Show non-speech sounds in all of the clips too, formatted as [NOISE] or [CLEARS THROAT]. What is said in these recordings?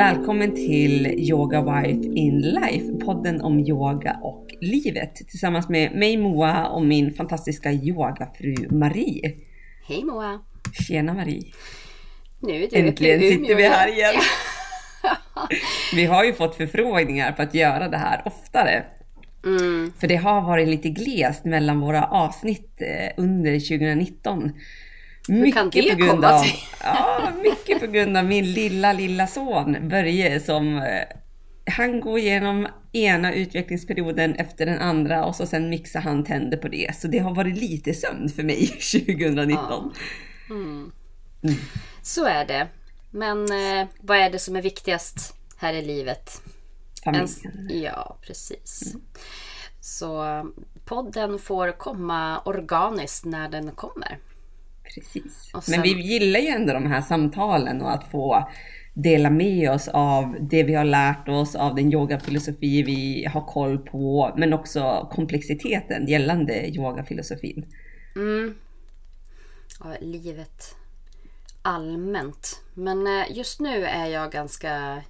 Välkommen till Yoga Wife in Life, podden om yoga och livet tillsammans med mig Moa och min fantastiska yogafru Marie. Hej Moa! Tjena Marie! Nu är du Äntligen sitter vi här igen! [LAUGHS] vi har ju fått förfrågningar på att göra det här oftare. Mm. För det har varit lite glest mellan våra avsnitt eh, under 2019. Kan det komma av, [LAUGHS] ja, mycket på grund av min lilla, lilla son Börje som eh, han går igenom ena utvecklingsperioden efter den andra och så sen mixar han tänder på det. Så det har varit lite sömn för mig [LAUGHS] 2019. Ja. Mm. Så är det. Men eh, vad är det som är viktigast här i livet? Familjen. En, ja, precis. Så podden får komma organiskt när den kommer. Precis. Och Men sen- vi gillar ju ändå de här samtalen och att få dela med oss av det vi har lärt oss, av den yogafilosofi vi har koll på, men också komplexiteten gällande yogafilosofin. Mm. Ja, livet allmänt. Men eh, just nu är jag ganska...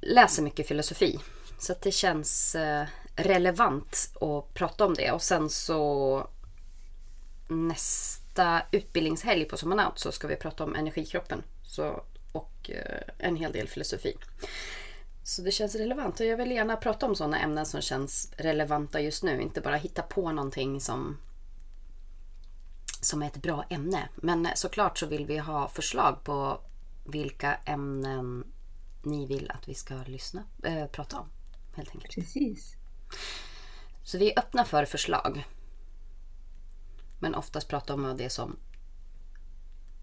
Läser mycket filosofi. Så det känns eh, relevant att prata om det. Och sen så nästa utbildningshelg på Sommarnaut så ska vi prata om energikroppen. Så, och eh, en hel del filosofi. Så det känns relevant och jag vill gärna prata om sådana ämnen som känns relevanta just nu. Inte bara hitta på någonting som som är ett bra ämne. Men såklart så vill vi ha förslag på vilka ämnen ni vill att vi ska lyssna, äh, prata om. Helt enkelt. Precis. Så vi är öppna för förslag. Men oftast prata om det som,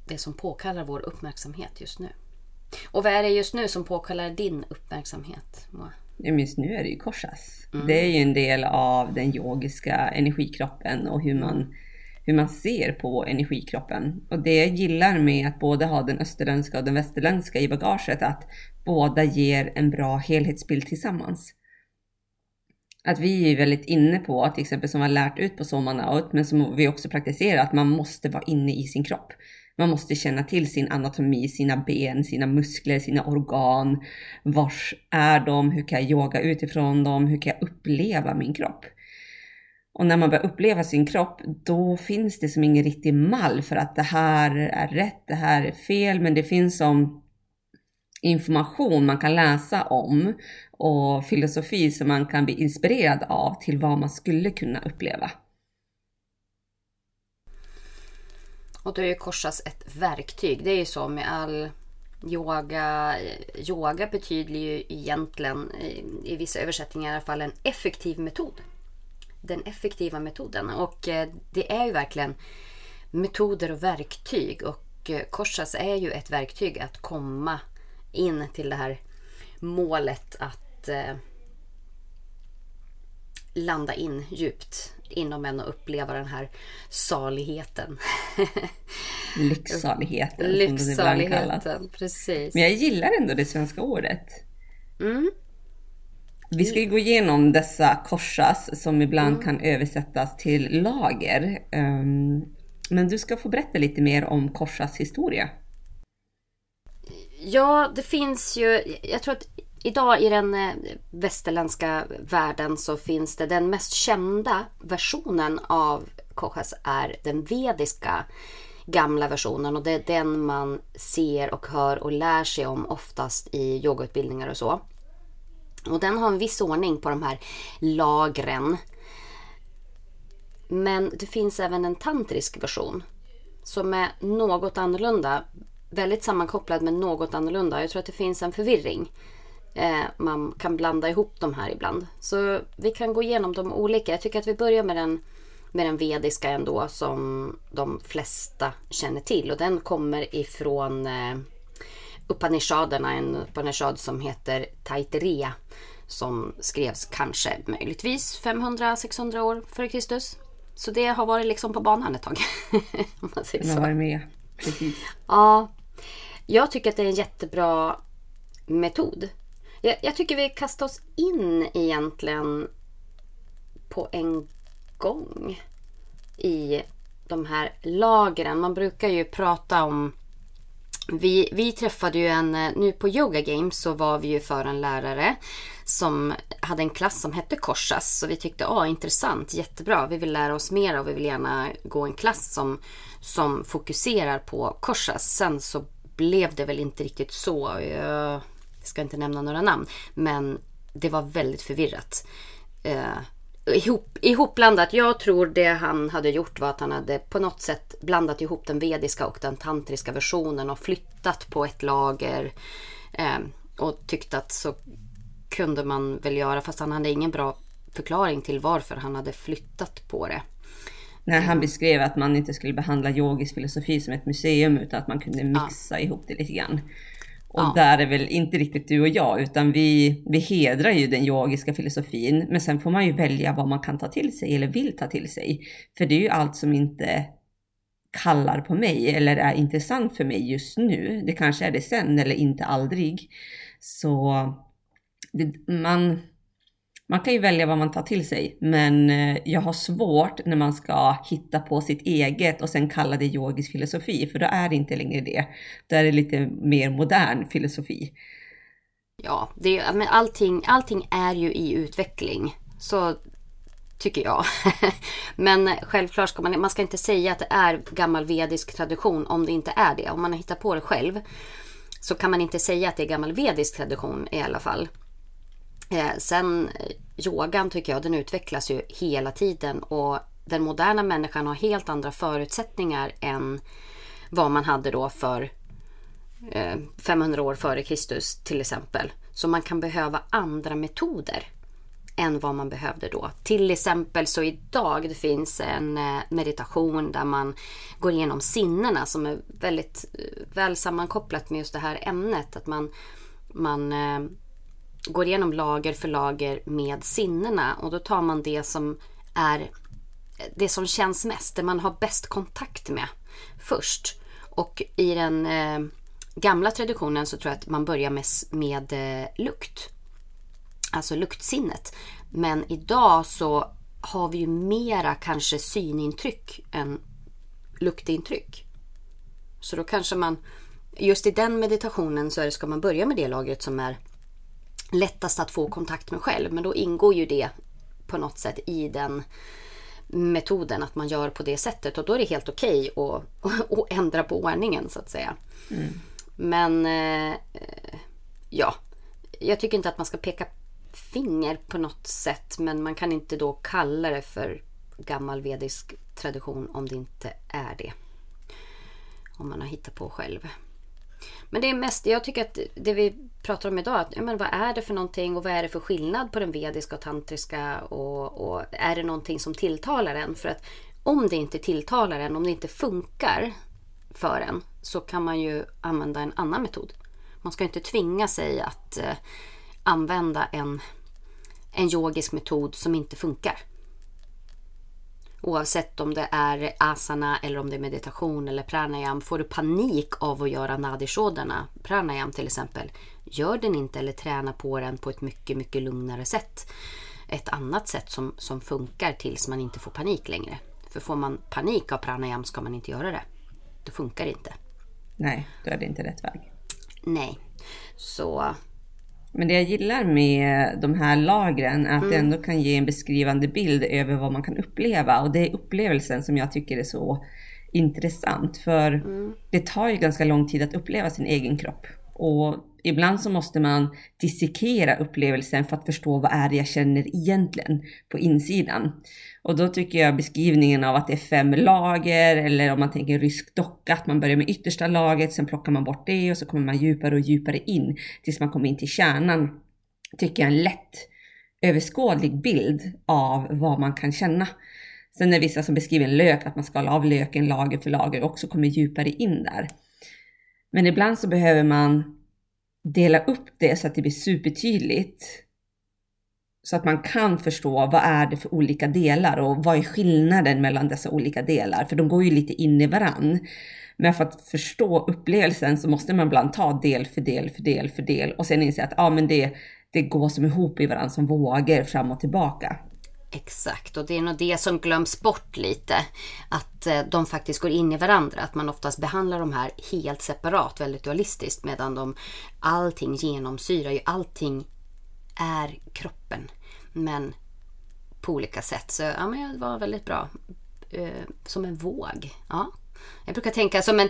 det som påkallar vår uppmärksamhet just nu. Och vad är det just nu som påkallar din uppmärksamhet? Moa? Just nu är det ju korsas. Det är ju en del av den yogiska energikroppen och hur man, hur man ser på energikroppen. Och det jag gillar med att både ha den österländska och den västerländska i bagaget, att båda ger en bra helhetsbild tillsammans. Att vi är väldigt inne på, till exempel som vi har lärt ut på Sommarnaut, men som vi också praktiserar, att man måste vara inne i sin kropp. Man måste känna till sin anatomi, sina ben, sina muskler, sina organ. Vars är de? Hur kan jag yoga utifrån dem? Hur kan jag uppleva min kropp? Och när man börjar uppleva sin kropp, då finns det som ingen riktig mall för att det här är rätt, det här är fel, men det finns som information man kan läsa om och filosofi som man kan bli inspirerad av till vad man skulle kunna uppleva. Och då är ju korsas ett verktyg. Det är ju så med all yoga. Yoga betyder ju egentligen i, vissa översättningar i alla fall en effektiv metod. Den effektiva metoden. Och eh, det är ju verkligen metoder och verktyg. Och eh, korsas är ju ett verktyg att komma in till det här målet att eh, landa in djupt inom en och uppleva den här saligheten. [LAUGHS] Lycksaligheten som det precis. Men jag gillar ändå det svenska ordet. Mm. Vi ska ju gå igenom dessa korsas som ibland kan översättas till lager. Ehm, Men du ska få berätta lite mer om korsas historia. Ja, det finns ju. Jag tror att idag i den eh, västerländska världen så finns det den mest kända versionen av Kochas är den vediska gamla versionen och det är den man ser och hör och lär sig om oftast i yogautbildningar och så. Och den har en viss ordning på de här lagren. Men det finns även en tantrisk version som är något annorlunda. Väldigt sammankopplad men något annorlunda. Jag tror att det finns en förvirring. Eh, man kan blanda ihop de här ibland. Så vi kan gå igenom de olika. Jag tycker att vi börjar med den, med den vediska ändå som de flesta känner till. Och den kommer ifrån eh, Upanishaderna, en Upanishad som heter Taitereya. Som skrevs kanske möjligtvis 500-600 år före Kristus. Så det har varit liksom på banan ett tag. [LAUGHS] Om man säger Den har så. varit med. Precis. Ja, jag tycker att det är en jättebra metod. Jag, jag tycker vi kastar oss in egentligen på en gång i de här lagren. Man brukar ju prata om vi, vi träffade ju en, eh, nu på Yoga Games så var vi ju för en lärare som hade en klass som hette Korsas. Så vi tyckte, ah, intressant, jättebra, vi vill lära oss mer och vi vill gärna gå en klass som, som fokuserar på Korsas. Sen så blev det väl inte riktigt så. Eh, jag ska inte nämna några namn. Men det var väldigt förvirrat. Eh, ihop, ihopblandat. Jag tror det han hade gjort var att han hade på något sätt blandat ihop den vediska och den tantriska versionen och flyttat på ett lager. Eh, och tyckte att så kunde man väl göra fast han hade ingen bra förklaring till varför han hade flyttat på det. När han beskrev att man inte skulle behandla yogisk filosofi som ett museum utan att man kunde mixa ja. ihop det lite grann. Och ja. där är väl inte riktigt du och jag, utan vi, vi hedrar ju den yogiska filosofin. Men sen får man ju välja vad man kan ta till sig eller vill ta till sig. För det är ju allt som inte kallar på mig eller är intressant för mig just nu. Det kanske är det sen eller inte aldrig. Så det, man, man kan ju välja vad man tar till sig, men eh, jag har svårt när man ska hitta på sitt eget och sen kalla det yogisk filosofi, för då är det inte längre det. Då är det lite mer modern filosofi. Ja, det, men allting, allting är ju i utveckling. Så tycker jag. [LAUGHS] men självklart ska man, man ska inte säga att det är gammal vedisk tradition om det inte är det. Om man har hittat på det själv så kan man inte säga att det är gammal vedisk tradition i alla fall. Eh, sen eh, yogan tycker jag, den utvecklas ju hela tiden och den moderna människan har helt andra förutsättningar än vad man hade då för eh, 500 år före Kristus till exempel. Så man kan behöva andra metoder än vad man behövde då. Till exempel så idag det finns en eh, meditation där man går igenom sinnena som är väldigt eh, väl sammankopplat med just det här ämnet. Att man, man går igenom lager för lager med sinnena och då tar man det som är det som känns mest, det man har bäst kontakt med först. Och i den eh, gamla traditionen så tror jag att man börjar med, med eh, lukt. Alltså luktsinnet. Men idag så har vi ju mera kanske synintryck än luktintryck. Så då kanske man, just i den meditationen så ska man börja med det lagret som är lättast att få kontakt med själv. Men då ingår ju det på något sätt i den metoden att man gör på det sättet och då är det helt okej okay att, [LAUGHS] att ändra på ordningen så att säga. Mm. Men eh, ja, jag tycker inte att man ska peka finger på något sätt men man kan inte då kalla det för gammal vedisk tradition om det inte är det. Om man har hittat på själv. Men det är mest, jag tycker att det vi pratar om idag, att, ja, men vad är det för någonting och vad är det för skillnad på den vediska och tantriska och, och är det någonting som tilltalar en? För att om det inte tilltalar en, om det inte funkar för en, så kan man ju använda en annan metod. Man ska inte tvinga sig att eh, använda en, en yogisk metod som inte funkar. Oavsett om det är asana eller om det är meditation eller pranayam. Får du panik av att göra nadishodana, pranayam till exempel, gör den inte eller träna på den på ett mycket, mycket lugnare sätt. Ett annat sätt som, som funkar tills man inte får panik längre. För får man panik av pranayam ska man inte göra det. Det funkar inte. Nej, då är det inte rätt väg. Nej, så men det jag gillar med de här lagren är att mm. det ändå kan ge en beskrivande bild över vad man kan uppleva. Och det är upplevelsen som jag tycker är så intressant. För mm. det tar ju ganska lång tid att uppleva sin egen kropp. Och ibland så måste man dissekera upplevelsen för att förstå vad är det jag känner egentligen på insidan. Och då tycker jag beskrivningen av att det är fem lager eller om man tänker rysk docka, att man börjar med yttersta lagret, sen plockar man bort det och så kommer man djupare och djupare in tills man kommer in till kärnan. Tycker jag är en lätt överskådlig bild av vad man kan känna. Sen är det vissa som beskriver en lök, att man skalar av löken lager för lager och också kommer djupare in där. Men ibland så behöver man dela upp det så att det blir supertydligt så att man kan förstå vad är det för olika delar och vad är skillnaden mellan dessa olika delar? För de går ju lite in i varann. Men för att förstå upplevelsen så måste man ibland ta del för del för del för del och sen inse att ja, men det, det går som ihop i varandra som vågor fram och tillbaka. Exakt, och det är nog det som glöms bort lite. Att eh, de faktiskt går in i varandra. Att man oftast behandlar de här helt separat, väldigt dualistiskt. Medan de, allting genomsyrar ju, allting är kroppen. Men på olika sätt. Så ja, men det var väldigt bra. Eh, som en våg. Ja. Jag brukar tänka som en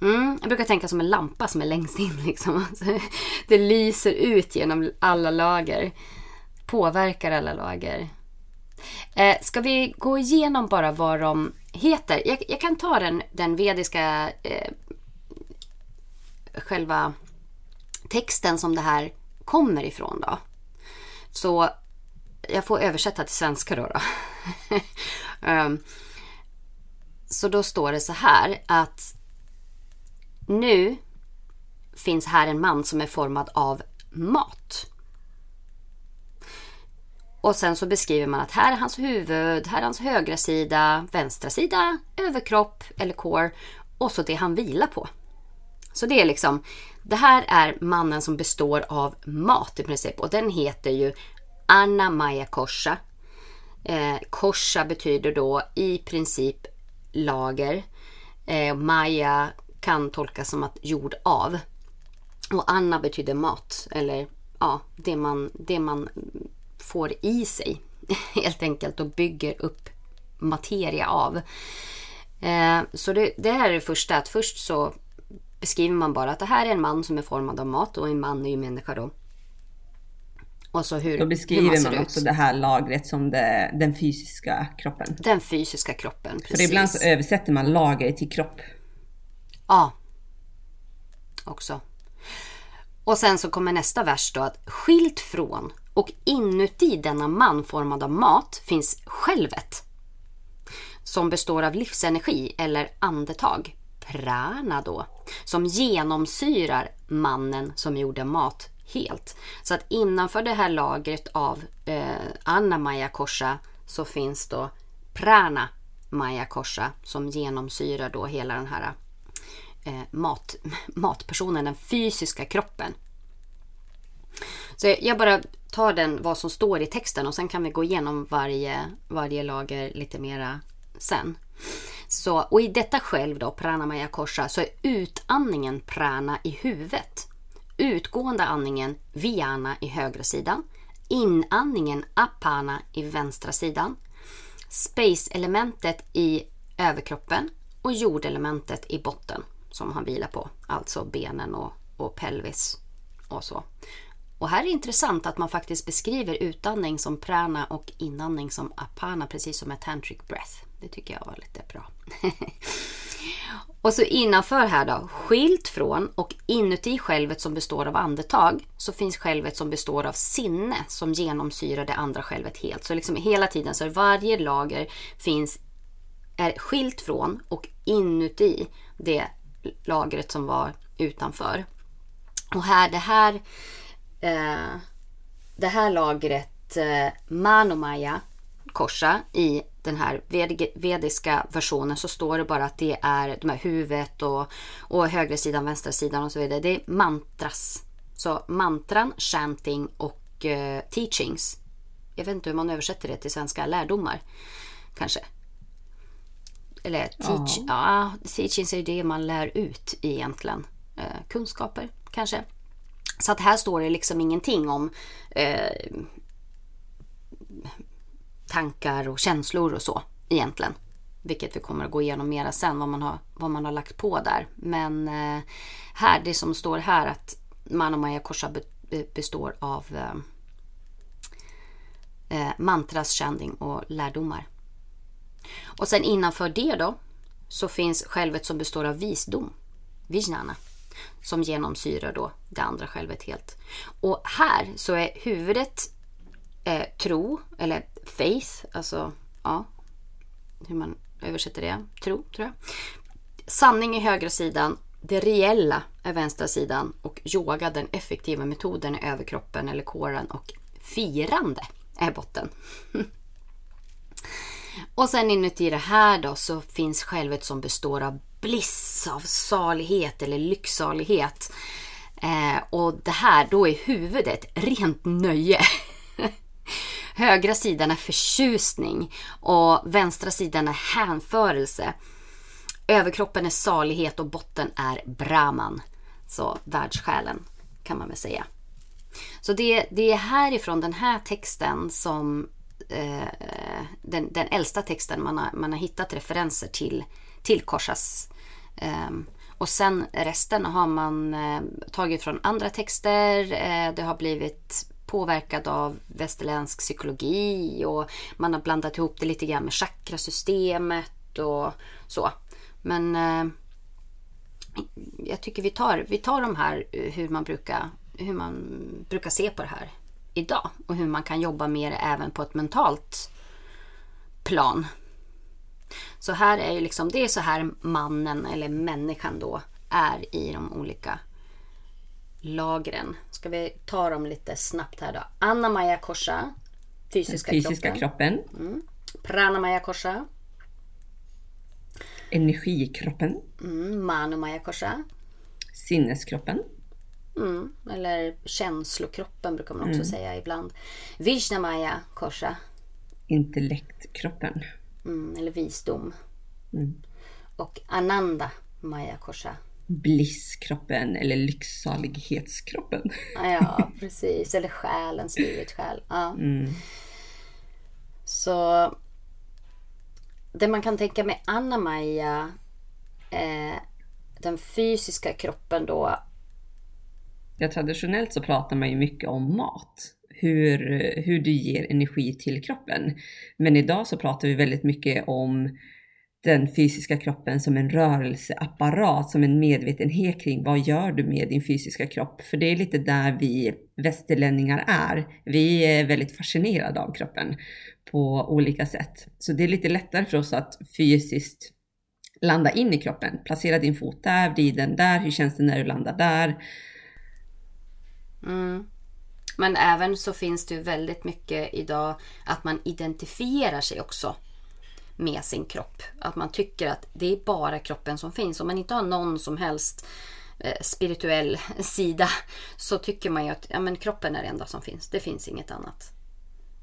mm, jag brukar tänka som en lampa som är längst in. [LAUGHS] Liksom. Alltså, det lyser ut genom alla lager. Påverkar alla lager. Eh, ska vi gå igenom bara vad de heter? Jag, jag kan ta den, den vediska eh, själva texten som det här kommer ifrån då. Så jag får översätta till svenska då. då. um, [LAUGHS] så då står det så här att nu finns här en man som är formad av mat. Och sen så beskriver man att här är hans huvud, här är hans högra sida, vänstra sida, överkropp eller core och så det han vilar på. Så det är liksom, det här är mannen som består av mat i princip och den heter ju Anna Maya Korsa. Eh, korsa betyder då i princip lager. Eh, Maya kan tolkas som att jord av. Och Anna betyder mat eller ja, det man, det man får i sig [LAUGHS] helt enkelt och bygger upp materia av. Eh, så det, det här är det första, att först så beskriver man bara att det här är en man som är formad av mat och en man är ju människa då. Och så hur, Då beskriver hur man, man också det här lagret som det, den fysiska kroppen. Den fysiska kroppen, precis. För ibland så översätter man lager till kropp. Ja. Också. Och sen så kommer nästa vers då att skilt från och inuti denna man formad av mat finns självet. Som består av livsenergi eller andetag, prana då, som genomsyrar mannen som gjorde mat helt. Så att innanför det här lagret av eh, Anna Kosha så finns då Prana Maja Korsa som genomsyrar då hela den här eh, mat, [LAUGHS] matpersonen, den fysiska kroppen. Så jag bara tar den vad som står i texten och sen kan vi gå igenom varje, varje lager lite mera sen. Så, och i detta själv då, pranamaya korsa, kosha, så är utandningen prana i huvudet. Utgående andningen viana i högra sidan. Inandningen apana i vänstra sidan. Space-elementet i överkroppen och jordelementet i botten som han vilar på. Alltså benen och, och pelvis och så. Och här är det intressant att man faktiskt beskriver utandning som prana och inandning som apana, precis som med tantric breath. Det tycker jag var lite bra. [LAUGHS] och så innanför här då, skilt från och inuti självet som består av andetag så finns självet som består av sinne som genomsyrar det andra självet helt. Så liksom hela tiden så varje lager finns är skilt från och inuti det lagret som var utanför. Och här, det här eh, det här lagret eh, Manomaya korsa i den här vediska versionen så står det bara att det är de här huvudet och, och högra sidan, vänstra sidan och så vidare. Det är mantras. Så mantran, chanting och eh, teachings. Jag vet inte hur man översätter det till svenska. Lärdomar kanske. Eller teach, ja. ja teachings är det man lär ut egentligen. Eh, kunskaper kanske. Så att här står det liksom ingenting om eh, tankar och känslor och så egentligen. Vilket vi kommer att gå igenom mera sen vad man har, vad man har lagt på där. Men eh, här, det som står här att Manomaya Korsa består av eh, eh mantras, chanting och lärdomar. Och sen innanför det då så finns självet som består av visdom, vijnana som genomsyrar då det andra självet helt. Och här så är huvudet eh, tro, eller faith, alltså ja, hur man översätter det, tro tror jag. Sanning är högra sidan, det reella är vänstra sidan och yoga, den effektiva metoden, är överkroppen eller kåren och firande är botten. [LAUGHS] och sen inuti det här då så finns självet som består av bliss, av salighet eller lycksalighet. Eh, och det här, då är huvudet rent nöje. [LAUGHS] Högra sidan är förtjusning och vänstra sidan är hänförelse. Överkroppen är salighet och botten är Brahman. Så världssjälen kan man väl säga. Så det, det är härifrån den här texten som eh, den, den äldsta texten man har, man har hittat referenser till, tillkorsas. Ehm, och sen resten har man eh, tagit från andra texter. Eh, det har blivit påverkad av västerländsk psykologi och man har blandat ihop det lite grann med chakrasystemet och så. Men eh, jag tycker vi tar, vi tar de här hur man, brukar, hur man brukar se på det här idag och hur man kan jobba med det även på ett mentalt plan. Så här är ju liksom, det är så här mannen eller människan då är i de olika lagren. Ska vi ta dem lite snabbt här då. Anna-Maja Korsa, fysiska, fysiska kroppen. kroppen. Mm. Pranamaya Korsa. Energikroppen. Mm. Manomaya Korsa. Sinneskroppen. Mm. Eller känslokroppen brukar man också mm. säga ibland. Vishnamaya Korsa. Intellektkroppen. Mm. Eller visdom. Mm. Och Ananda Maya Korsa blisskroppen eller lycksalighetskroppen. Ja, precis. Eller själen, spirit själ. Ja. Mm. Så det man kan tänka med Anna-Maja, eh, den fysiska kroppen då. Ja, traditionellt så pratar man ju mycket om mat. Hur, hur du ger energi till kroppen. Men idag så pratar vi väldigt mycket om den fysiska kroppen som en rörelseapparat, som en medvetenhet kring vad gör du med din fysiska kropp? För det är lite där vi västerlänningar är. Vi är väldigt fascinerade av kroppen på olika sätt. Så det är lite lättare för oss att fysiskt landa in i kroppen. Placera din fot där, vrid den där, hur känns det när du landar där? Mm. Men även så finns det ju väldigt mycket idag att man identifierar sig också med sin kropp. Att man tycker att det är bara kroppen som finns. Om man inte har någon som helst eh, spirituell [LAUGHS] sida så tycker man ju att ja, men kroppen är det enda som finns. Det finns inget annat.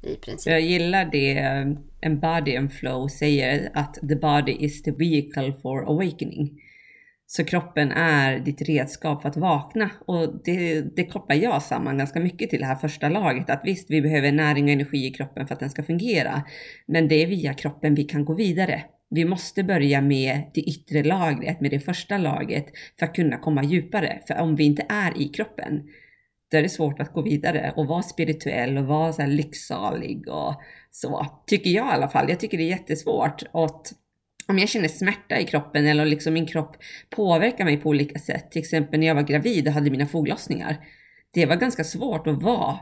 I princip. Jag gillar det eh, en body and flow säger att the body is the vehicle for awakening. Så kroppen är ditt redskap för att vakna och det, det kopplar jag samman ganska mycket till det här första laget. Att visst, vi behöver näring och energi i kroppen för att den ska fungera. Men det är via kroppen vi kan gå vidare. Vi måste börja med det yttre lagret, med det första laget för att kunna komma djupare. För om vi inte är i kroppen, då är det svårt att gå vidare och vara spirituell och vara så här lycksalig och så. Tycker jag i alla fall. Jag tycker det är jättesvårt. Och om jag känner smärta i kroppen eller liksom min kropp påverkar mig på olika sätt. Till exempel när jag var gravid och hade mina foglossningar. Det var ganska svårt att vara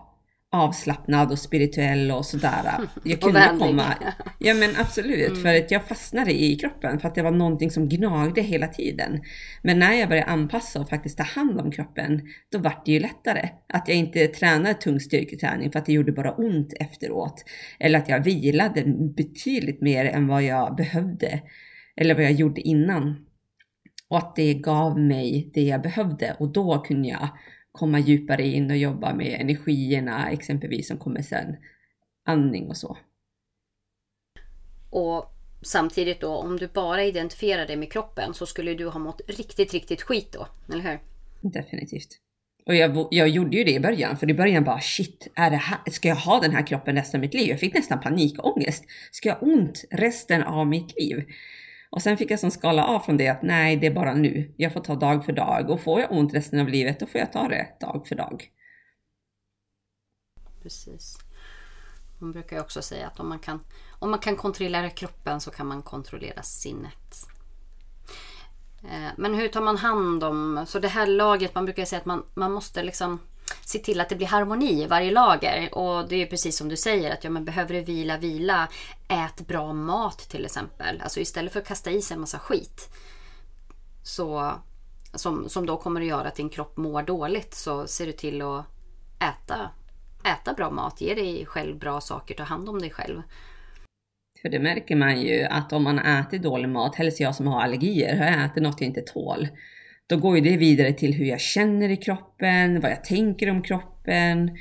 avslappnad och spirituell och sådär. [LAUGHS] Jag kunde komma... Ja men absolut, mm. för att jag fastnade i kroppen för att det var någonting som gnagde hela tiden. Men när jag började anpassa och faktiskt ta hand om kroppen, då vart det ju lättare. Att jag inte tränade tung styrketräning för att det gjorde bara ont efteråt. Eller att jag vilade betydligt mer än vad jag behövde. Eller vad jag gjorde innan. Och att det gav mig det jag behövde och då kunde jag komma djupare in och jobba med energierna exempelvis som kommer sen. Andning och så. Och samtidigt då, om du bara identifierar dig med kroppen så skulle du ha mått riktigt, riktigt skit då, eller hur? Definitivt. Och jag, jag gjorde ju det i början, för i början bara shit, är det här, ska jag ha den här kroppen resten av mitt liv? Jag fick nästan panikångest. Ska jag ha ont resten av mitt liv? Och sen fick jag som skala av från det att nej, det är bara nu. Jag får ta dag för dag och får jag ont resten av livet, då får jag ta det dag för dag. Precis. Hon brukar ju också säga att om man kan, om man kan kontrollera kroppen så kan man kontrollera sinnet. Eh, men hur tar man hand om, så det här laget, man brukar säga att man, man måste liksom se till att det blir harmoni i varje lager. Och det är precis som du säger att ja, men behöver du vila, vila. Ät bra mat till exempel. Alltså istället för att kasta i sig en massa skit. Så, som, som då kommer att göra att din kropp mår dåligt så ser du till att äta, äta bra mat. Ge dig själv bra saker, ta hand om dig själv. För det märker man ju att om man äter dålig mat, helst jag som har allergier, har jag ätit något jag inte tål då går ju det vidare till hur jag känner i kroppen, vad jag tänker om kroppen.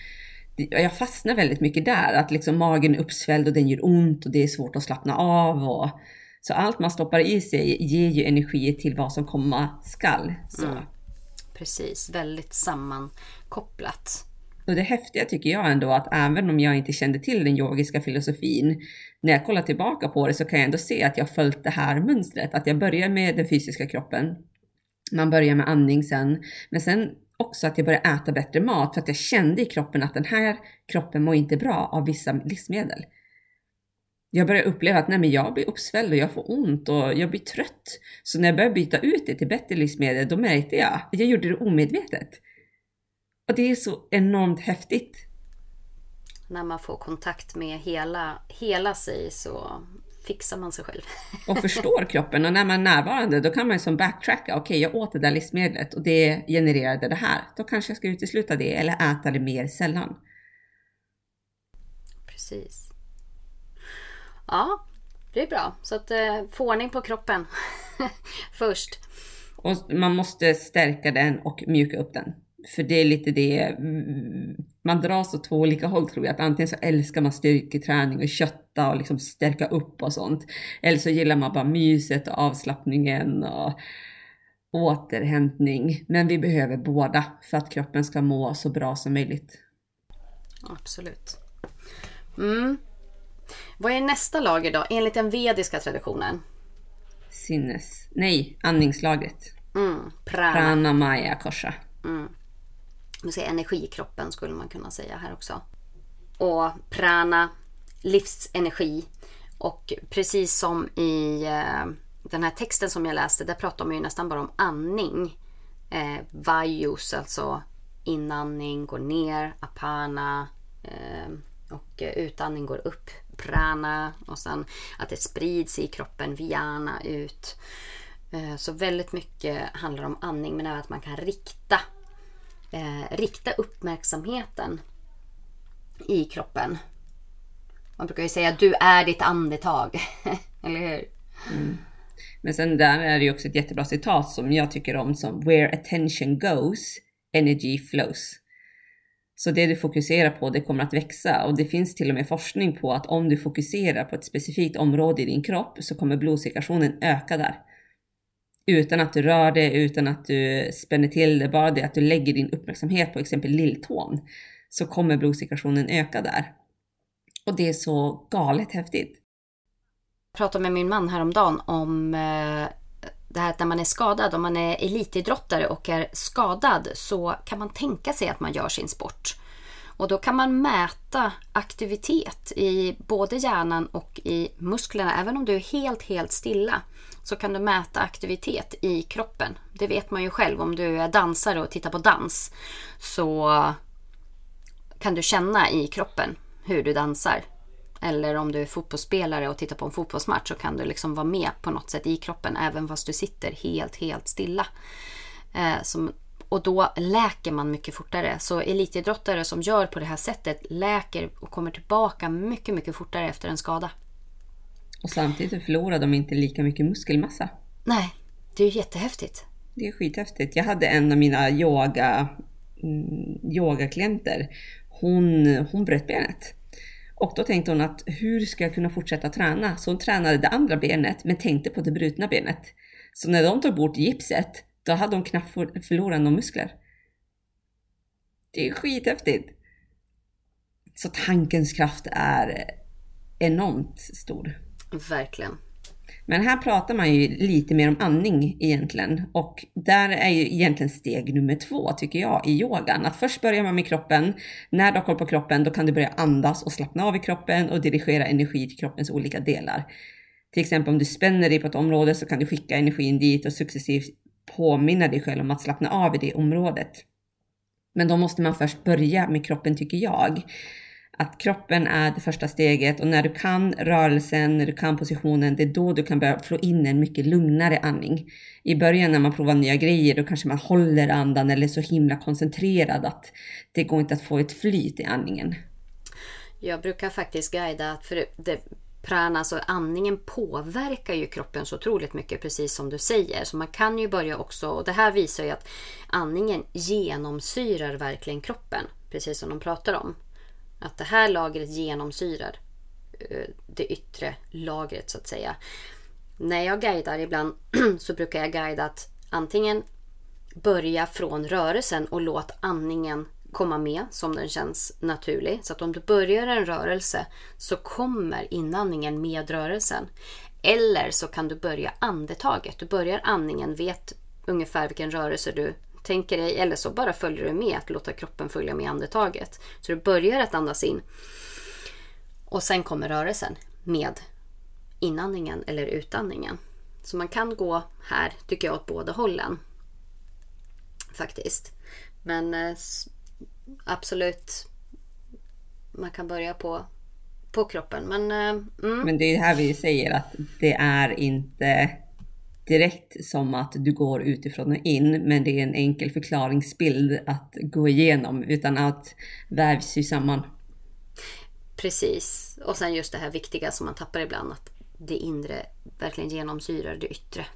jag fastnar väldigt mycket där, att liksom magen är uppsvälld och den gör ont och det är svårt att slappna av. Och, så allt man stoppar i sig ger ju energi till vad som komma skall. Mm. Precis, väldigt sammankopplat. Och det häftiga tycker jag ändå att även om jag inte kände till den yogiska filosofin, när jag kollar tillbaka på det så kan jag ändå se att jag följt det här mönstret. Att jag börjar med den fysiska kroppen. Man börjar med andning sen. Men sen också att jag började äta bättre mat för att jag kände i kroppen att den här kroppen mår inte bra av vissa livsmedel. Jag började uppleva att nej, men jag blir uppsvälld och jag får ont och jag blir trött. Så när jag började byta ut det till bättre livsmedel, då märkte jag att jag gjorde det omedvetet. Och det är så enormt häftigt. När man får kontakt med hela, hela sig så fixar man sig själv. [LAUGHS] och förstår kroppen och när man är närvarande då kan man som backtracka. Okej, okay, jag åt det där livsmedlet och det genererade det här. Då kanske jag ska utesluta det eller äta det mer sällan. Precis. Ja, det är bra. Så att eh, få ordning på kroppen [LAUGHS] först. Och man måste stärka den och mjuka upp den. För det är lite det, mm, man dras åt två olika håll tror jag. Att antingen så älskar man styrketräning och kötta och liksom stärka upp och sånt. Eller så gillar man bara myset och avslappningen och återhämtning. Men vi behöver båda för att kroppen ska må så bra som möjligt. Absolut. Mm. Vad är nästa lager då, enligt den vediska traditionen? Sinnes... Nej, andningslagret. Mm, prana. Pranamaya kosha. Mm säga, energikroppen skulle man kunna säga här också. Och prana, livsenergi. Och precis som i eh, den här texten som jag läste, där pratar man ju nästan bara om andning. Eh, vajus, alltså inandning går ner, apana eh, och utandning går upp, prana och sen att det sprids i kroppen, viana ut. Eh, så väldigt mycket handlar om andning men även att man kan rikta eh, rikta uppmärksamheten i kroppen. Man brukar ju säga att du är ditt andetag. [LAUGHS] Eller hur? Mm. Men sen där är det ju också ett jättebra citat som jag tycker om som Where attention goes, energy flows. Så det du fokuserar på, det kommer att växa och det finns till och med forskning på att om du fokuserar på ett specifikt område i din kropp så kommer blodcirkulationen öka där utan att du rör det, utan att du spänner till det, bara det att du lägger din uppmärksamhet på exempel lilltån så kommer blodcirkulationen öka där. Och det är så galet häftigt. Jag pratade med min man häromdagen om eh, det här att när man är skadad, om man är elitidrottare och är skadad så kan man tänka sig att man gör sin sport. Och då kan man mäta aktivitet i både hjärnan och i musklerna. Även om du är helt, helt stilla så kan du mäta aktivitet i kroppen. Det vet man ju själv om du är dansare och tittar på dans. Så kan du känna i kroppen hur du dansar. Eller om du är fotbollsspelare och tittar på en fotbollsmatch så kan du liksom vara med på något sätt i kroppen även fast du sitter helt, helt stilla. Eh, som och då läker man mycket fortare. Så elitidrottare som gör på det här sättet läker och kommer tillbaka mycket, mycket fortare efter en skada. Och samtidigt förlorar de inte lika mycket muskelmassa. Nej, det är ju jättehäftigt. Det är skithäftigt. Jag hade en av mina yoga, mm, yogaklienter. Hon, hon bröt benet. Och då tänkte hon att hur ska jag kunna fortsätta träna? Så hon tränade det andra benet men tänkte på det brutna benet. Så när de tog bort gipset då hade hon knappt förlorat några muskler. Det är skithäftigt! Så tankens kraft är enormt stor. Verkligen. Men här pratar man ju lite mer om andning egentligen och där är ju egentligen steg nummer två tycker jag i yogan. Att först börjar man med kroppen. När du har koll på kroppen då kan du börja andas och slappna av i kroppen och dirigera energi till kroppens olika delar. Till exempel om du spänner dig på ett område så kan du skicka energin dit och successivt påminna dig själv om att slappna av i det området. Men då måste man först börja med kroppen tycker jag. Att kroppen är det första steget och när du kan rörelsen, när du kan positionen, det är då du kan börja få in en mycket lugnare andning. I början när man provar nya grejer, då kanske man håller andan eller är så himla koncentrerad att det går inte att få ett flyt i andningen. Jag brukar faktiskt guida, för det prana, alltså andningen påverkar ju kroppen så otroligt mycket precis som du säger. Så man kan ju börja också, och det här visar ju att andningen genomsyrar verkligen kroppen. Precis som de pratar om. Att det här lagret genomsyrar eh, det yttre lagret så att säga. När jag guidar ibland [CLEARS THROAT] så brukar jag guida att antingen börja från rörelsen och låt andningen komma med som den känns naturlig. Så att om du börjar en rörelse så kommer inandningen med rörelsen. Eller så kan du börja andetaget. Du börjar andningen, vet ungefär vilken rörelse du tänker dig. Eller så bara följer du med att låta kroppen följa med andetaget. Så du börjar att andas in. Och sen kommer rörelsen med inandningen eller utandningen. Så man kan gå här, tycker jag, åt båda hållen. Faktiskt. Men eh, absolut, man kan börja på, på kroppen. Men, eh, mm. Men det är här vi säger att det är inte direkt som att du går utifrån och in, men det är en enkel förklaringsbild att gå igenom utan att vävs ju samman. Precis. Och sen just det här viktiga som man tappar ibland, att det inre verkligen genomsyrar det yttre.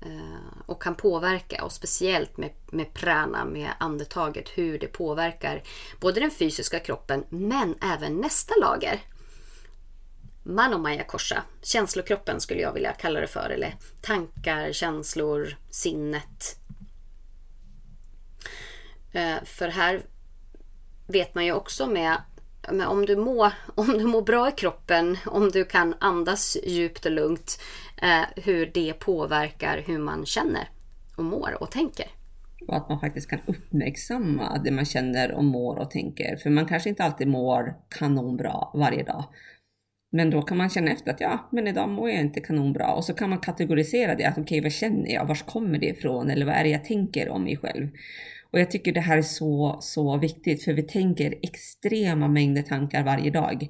Eh, och kan påverka och speciellt med, med prana, med andetaget, hur det påverkar både den fysiska kroppen men även nästa lager. Manomaya korsa, känslokroppen skulle jag vilja kalla det för, eller tankar, känslor, sinnet. Eh, för här vet man ju också med med om, du mår, [LAUGHS] om du mår bra i kroppen, om du kan andas djupt och lugnt, eh, hur det påverkar hur man känner och mår och tänker. Och att man faktiskt kan uppmärksamma det man känner och mår och tänker. För man kanske inte alltid mår kanonbra varje dag. Men då kan man känna efter att ja, men idag mår jag inte kanonbra. Och så kan man kategorisera det. Att okej, okay, vad känner jag? Vars kommer det ifrån? Eller vad är det jag tänker om mig själv? Och jag tycker det här är så, så viktigt för vi tänker extrema mängder tankar varje dag.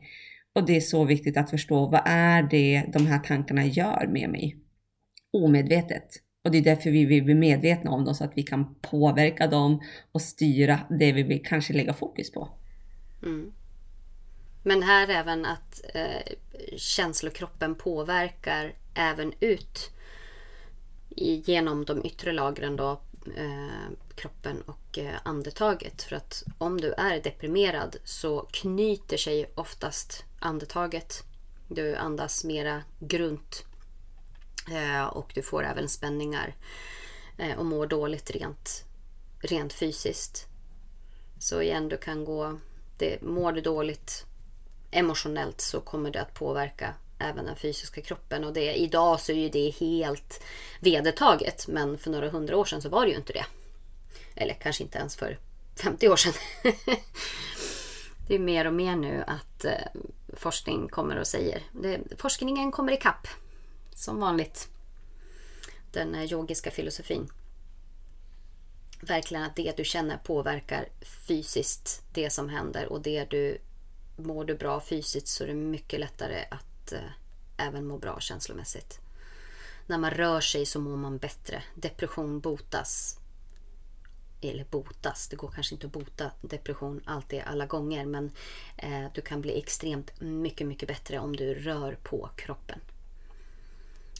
Och det är så viktigt att förstå vad är det de här tankarna gör med mig? Omedvetet. Och det är därför vi vill bli medvetna om dem så att vi kan påverka dem och styra det vi vill kanske lägga fokus på. Mm. Men här även att eh, känslokroppen påverkar även ut genom de yttre lagren då eh, kroppen och eh, andetaget. För att om du är deprimerad så knyter sig oftast andetaget. Du andas mera grunt eh, och du får även spänningar eh, och mår dåligt rent, rent fysiskt. Så igen, du kan gå... Det, mår du dåligt emotionellt så kommer det att påverka även den fysiska kroppen. Och det, idag så är ju det helt vedertaget. Men för några hundra år sedan så var det ju inte det. Eller kanske inte ens för 50 år sedan. [LAUGHS] det är mer och mer nu att eh, forskning kommer och säger. Det, forskningen kommer ikapp. Som vanligt. Den eh, yogiska filosofin. Verkligen att det du känner påverkar fysiskt det som händer och det du mår du bra fysiskt så är det mycket lättare att eh, även må bra känslomässigt. När man rör sig så mår man bättre. Depression botas eller botas, det går kanske inte att bota depression alltid alla gånger men eh, du kan bli extremt mycket, mycket bättre om du rör på kroppen.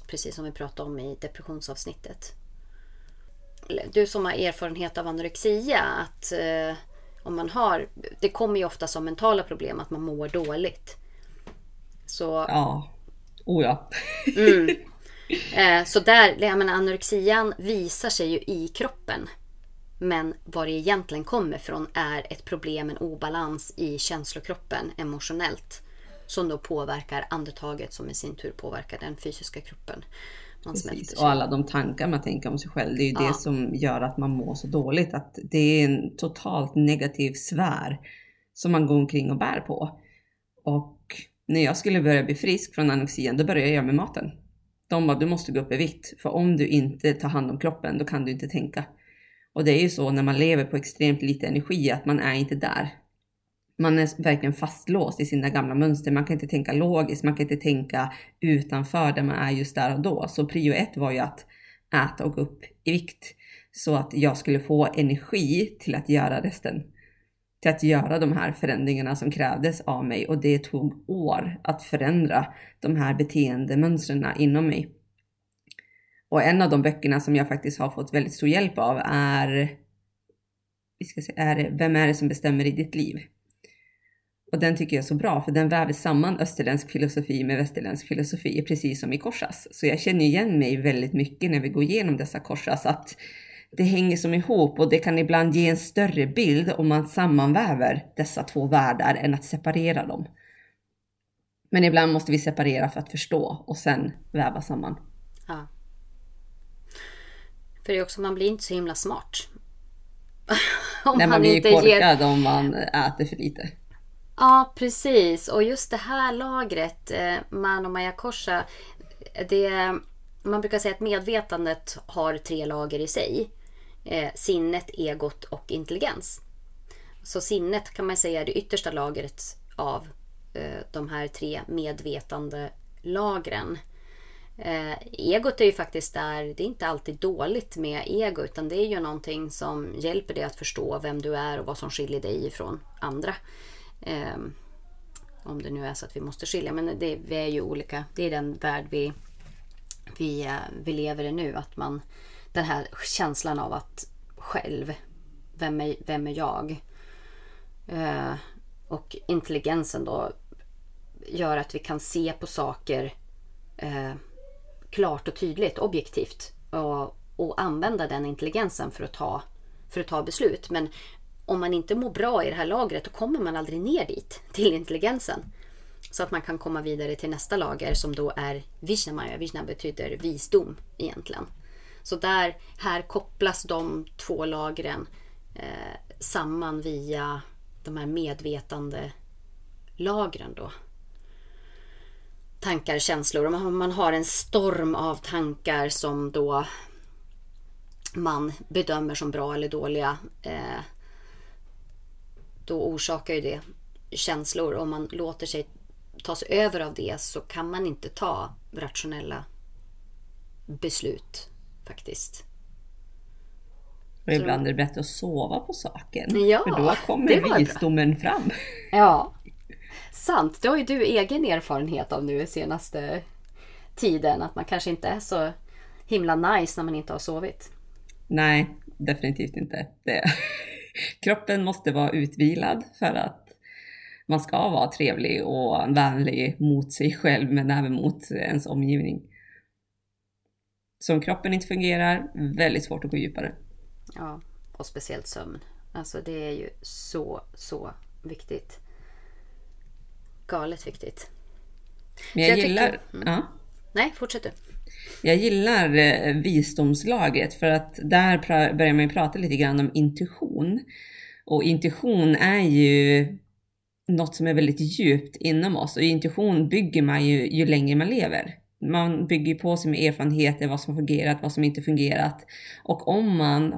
Precis som vi pratade om i depressionsavsnittet. Du som har erfarenhet av anorexia, att eh, om man har, det kommer ju ofta som mentala problem att man mår dåligt. Så, ja, oh ja. mm. [LAUGHS] eh, så där, jag menar, anorexian visar sig ju i kroppen. Men var det egentligen kommer från är ett problem, en obalans i känslokroppen emotionellt. Som då påverkar andetaget som i sin tur påverkar den fysiska kroppen. Man Precis. Och alla de tankar man tänker om sig själv. Det är ju ja. det som gör att man mår så dåligt. Att det är en totalt negativ sfär som man går omkring och bär på. Och när jag skulle börja bli frisk från anorexian, då började jag med maten. De bara, du måste gå upp i vikt. För om du inte tar hand om kroppen, då kan du inte tänka. Och det är ju så när man lever på extremt lite energi att man är inte där. Man är verkligen fastlåst i sina gamla mönster. Man kan inte tänka logiskt, man kan inte tänka utanför där man är just där och då. Så prio ett var ju att äta och gå upp i vikt så att jag skulle få energi till att göra resten. Till att göra de här förändringarna som krävdes av mig och det tog år att förändra de här beteendemönstren inom mig. Och en av de böckerna som jag faktiskt har fått väldigt stor hjälp av är, vi ska se, är Vem är det som bestämmer i ditt liv? Och den tycker jag är så bra för den väver samman österländsk filosofi med västerländsk filosofi precis som i korsas. Så jag känner igen mig väldigt mycket när vi går igenom dessa korsas att det hänger som ihop och det kan ibland ge en större bild om man sammanväver dessa två världar än att separera dem. Men ibland måste vi separera för att förstå och sen väva samman. Ja. För det är också, man blir inte så himla smart. [LAUGHS] om Nej, man, man blir inte korkad ger... om man äter för lite. Ja, precis. Och just det här lagret, eh, Man och Maya Korsa, det, man brukar säga att medvetandet har tre lager i sig. Eh, sinnet, egot och intelligens. Så sinnet kan man säga är det yttersta lagret av eh, de här tre medvetande lagren. Eh, egot är ju faktiskt där, det är inte alltid dåligt med ego utan det är ju någonting som hjälper dig att förstå vem du är och vad som skiljer dig ifrån andra. Eh, om det nu är så att vi måste skilja, men det, vi är ju olika. Det är den värld vi, vi, eh, vi lever i nu. Att man, den här känslan av att själv, vem är, vem är jag? Eh, och intelligensen då gör att vi kan se på saker eh, klart och tydligt, objektivt. Och, och använda den intelligensen för att, ta, för att ta beslut. Men om man inte mår bra i det här lagret då kommer man aldrig ner dit, till intelligensen. Så att man kan komma vidare till nästa lager som då är Vishnamaya. Vishna betyder visdom egentligen. Så där, här kopplas de två lagren eh, samman via de här medvetande lagren då tankar, känslor. Om man har en storm av tankar som då man bedömer som bra eller dåliga. Eh, då orsakar ju det känslor. Om man låter sig tas över av det så kan man inte ta rationella beslut faktiskt. Och ibland är det bättre att sova på saken. Ja, för då kommer visdomen bra. fram. Ja, Sant, det har ju du egen erfarenhet av nu senaste tiden. Att man kanske inte är så himla nice när man inte har sovit. Nej, definitivt inte. Det. Kroppen måste vara utvilad för att man ska vara trevlig och vänlig mot sig själv men även mot ens omgivning. Så om kroppen inte fungerar, väldigt svårt att gå djupare. Ja, och speciellt sömn. Alltså det är ju så, så viktigt galet viktigt. Men jag, jag gillar... Tycker, mm. ja. Nej, fortsätt du. Jag gillar eh, visdomslagret för att där börjar man ju prata lite grann om intuition. Och intuition är ju något som är väldigt djupt inom oss och intuition bygger man ju ju längre man lever. Man bygger på sig med erfarenheter, vad som har fungerat, vad som inte fungerat. Och om man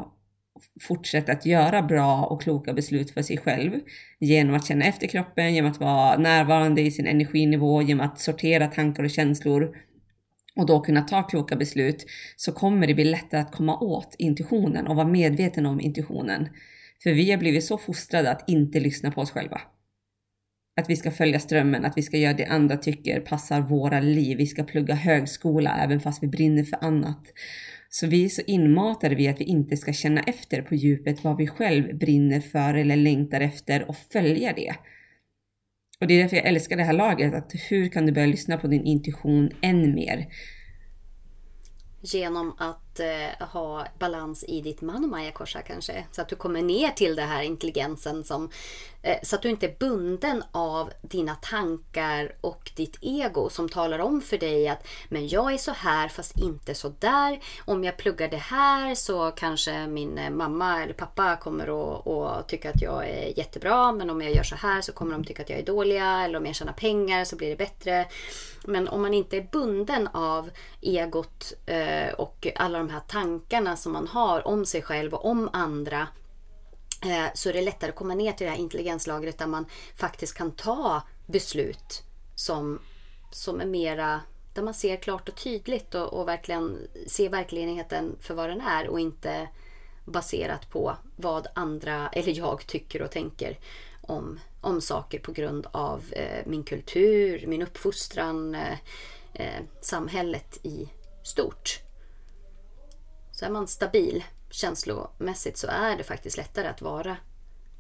fortsätter att göra bra och kloka beslut för sig själv genom att känna efter kroppen, genom att vara närvarande i sin energinivå, genom att sortera tankar och känslor och då kunna ta kloka beslut så kommer det bli lättare att komma åt intuitionen och vara medveten om intuitionen. För vi har blivit så fostrade att inte lyssna på oss själva. Att vi ska följa strömmen, att vi ska göra det andra tycker passar våra liv. Vi ska plugga högskola även fast vi brinner för annat. Så vi är så inmatade vi att vi inte ska känna efter på djupet vad vi själv brinner för eller längtar efter och följa det. Och det är därför jag älskar det här laget, att hur kan du börja lyssna på din intuition än mer? Genom att eh, ha balans i ditt manomaya korsa kanske. Så att du kommer ner till den här intelligensen som Eh, så att du inte är bunden av dina tankar och ditt ego som talar om för dig att men jag är så här fast inte så där. Om jag pluggar det här så kanske min eh, mamma eller pappa kommer att tycka att jag är jättebra. Men om jag gör så här så kommer de tycka att jag är dåliga. Eller om jag tjänar pengar så blir det bättre. Men om man inte är bunden av egot eh, och alla de här tankarna som man har om sig själv och om andra Eh, så är det lättare att komma ner till det här intelligenslagret där man faktiskt kan ta beslut som, som är mera där man ser klart och tydligt och, och verkligen ser verkligheten för vad den är och inte baserat på vad andra eller jag tycker och tänker om, om saker på grund av eh, min kultur, min uppfostran, eh, eh, samhället i stort. Så är man stabil känslomässigt så är det faktiskt lättare att vara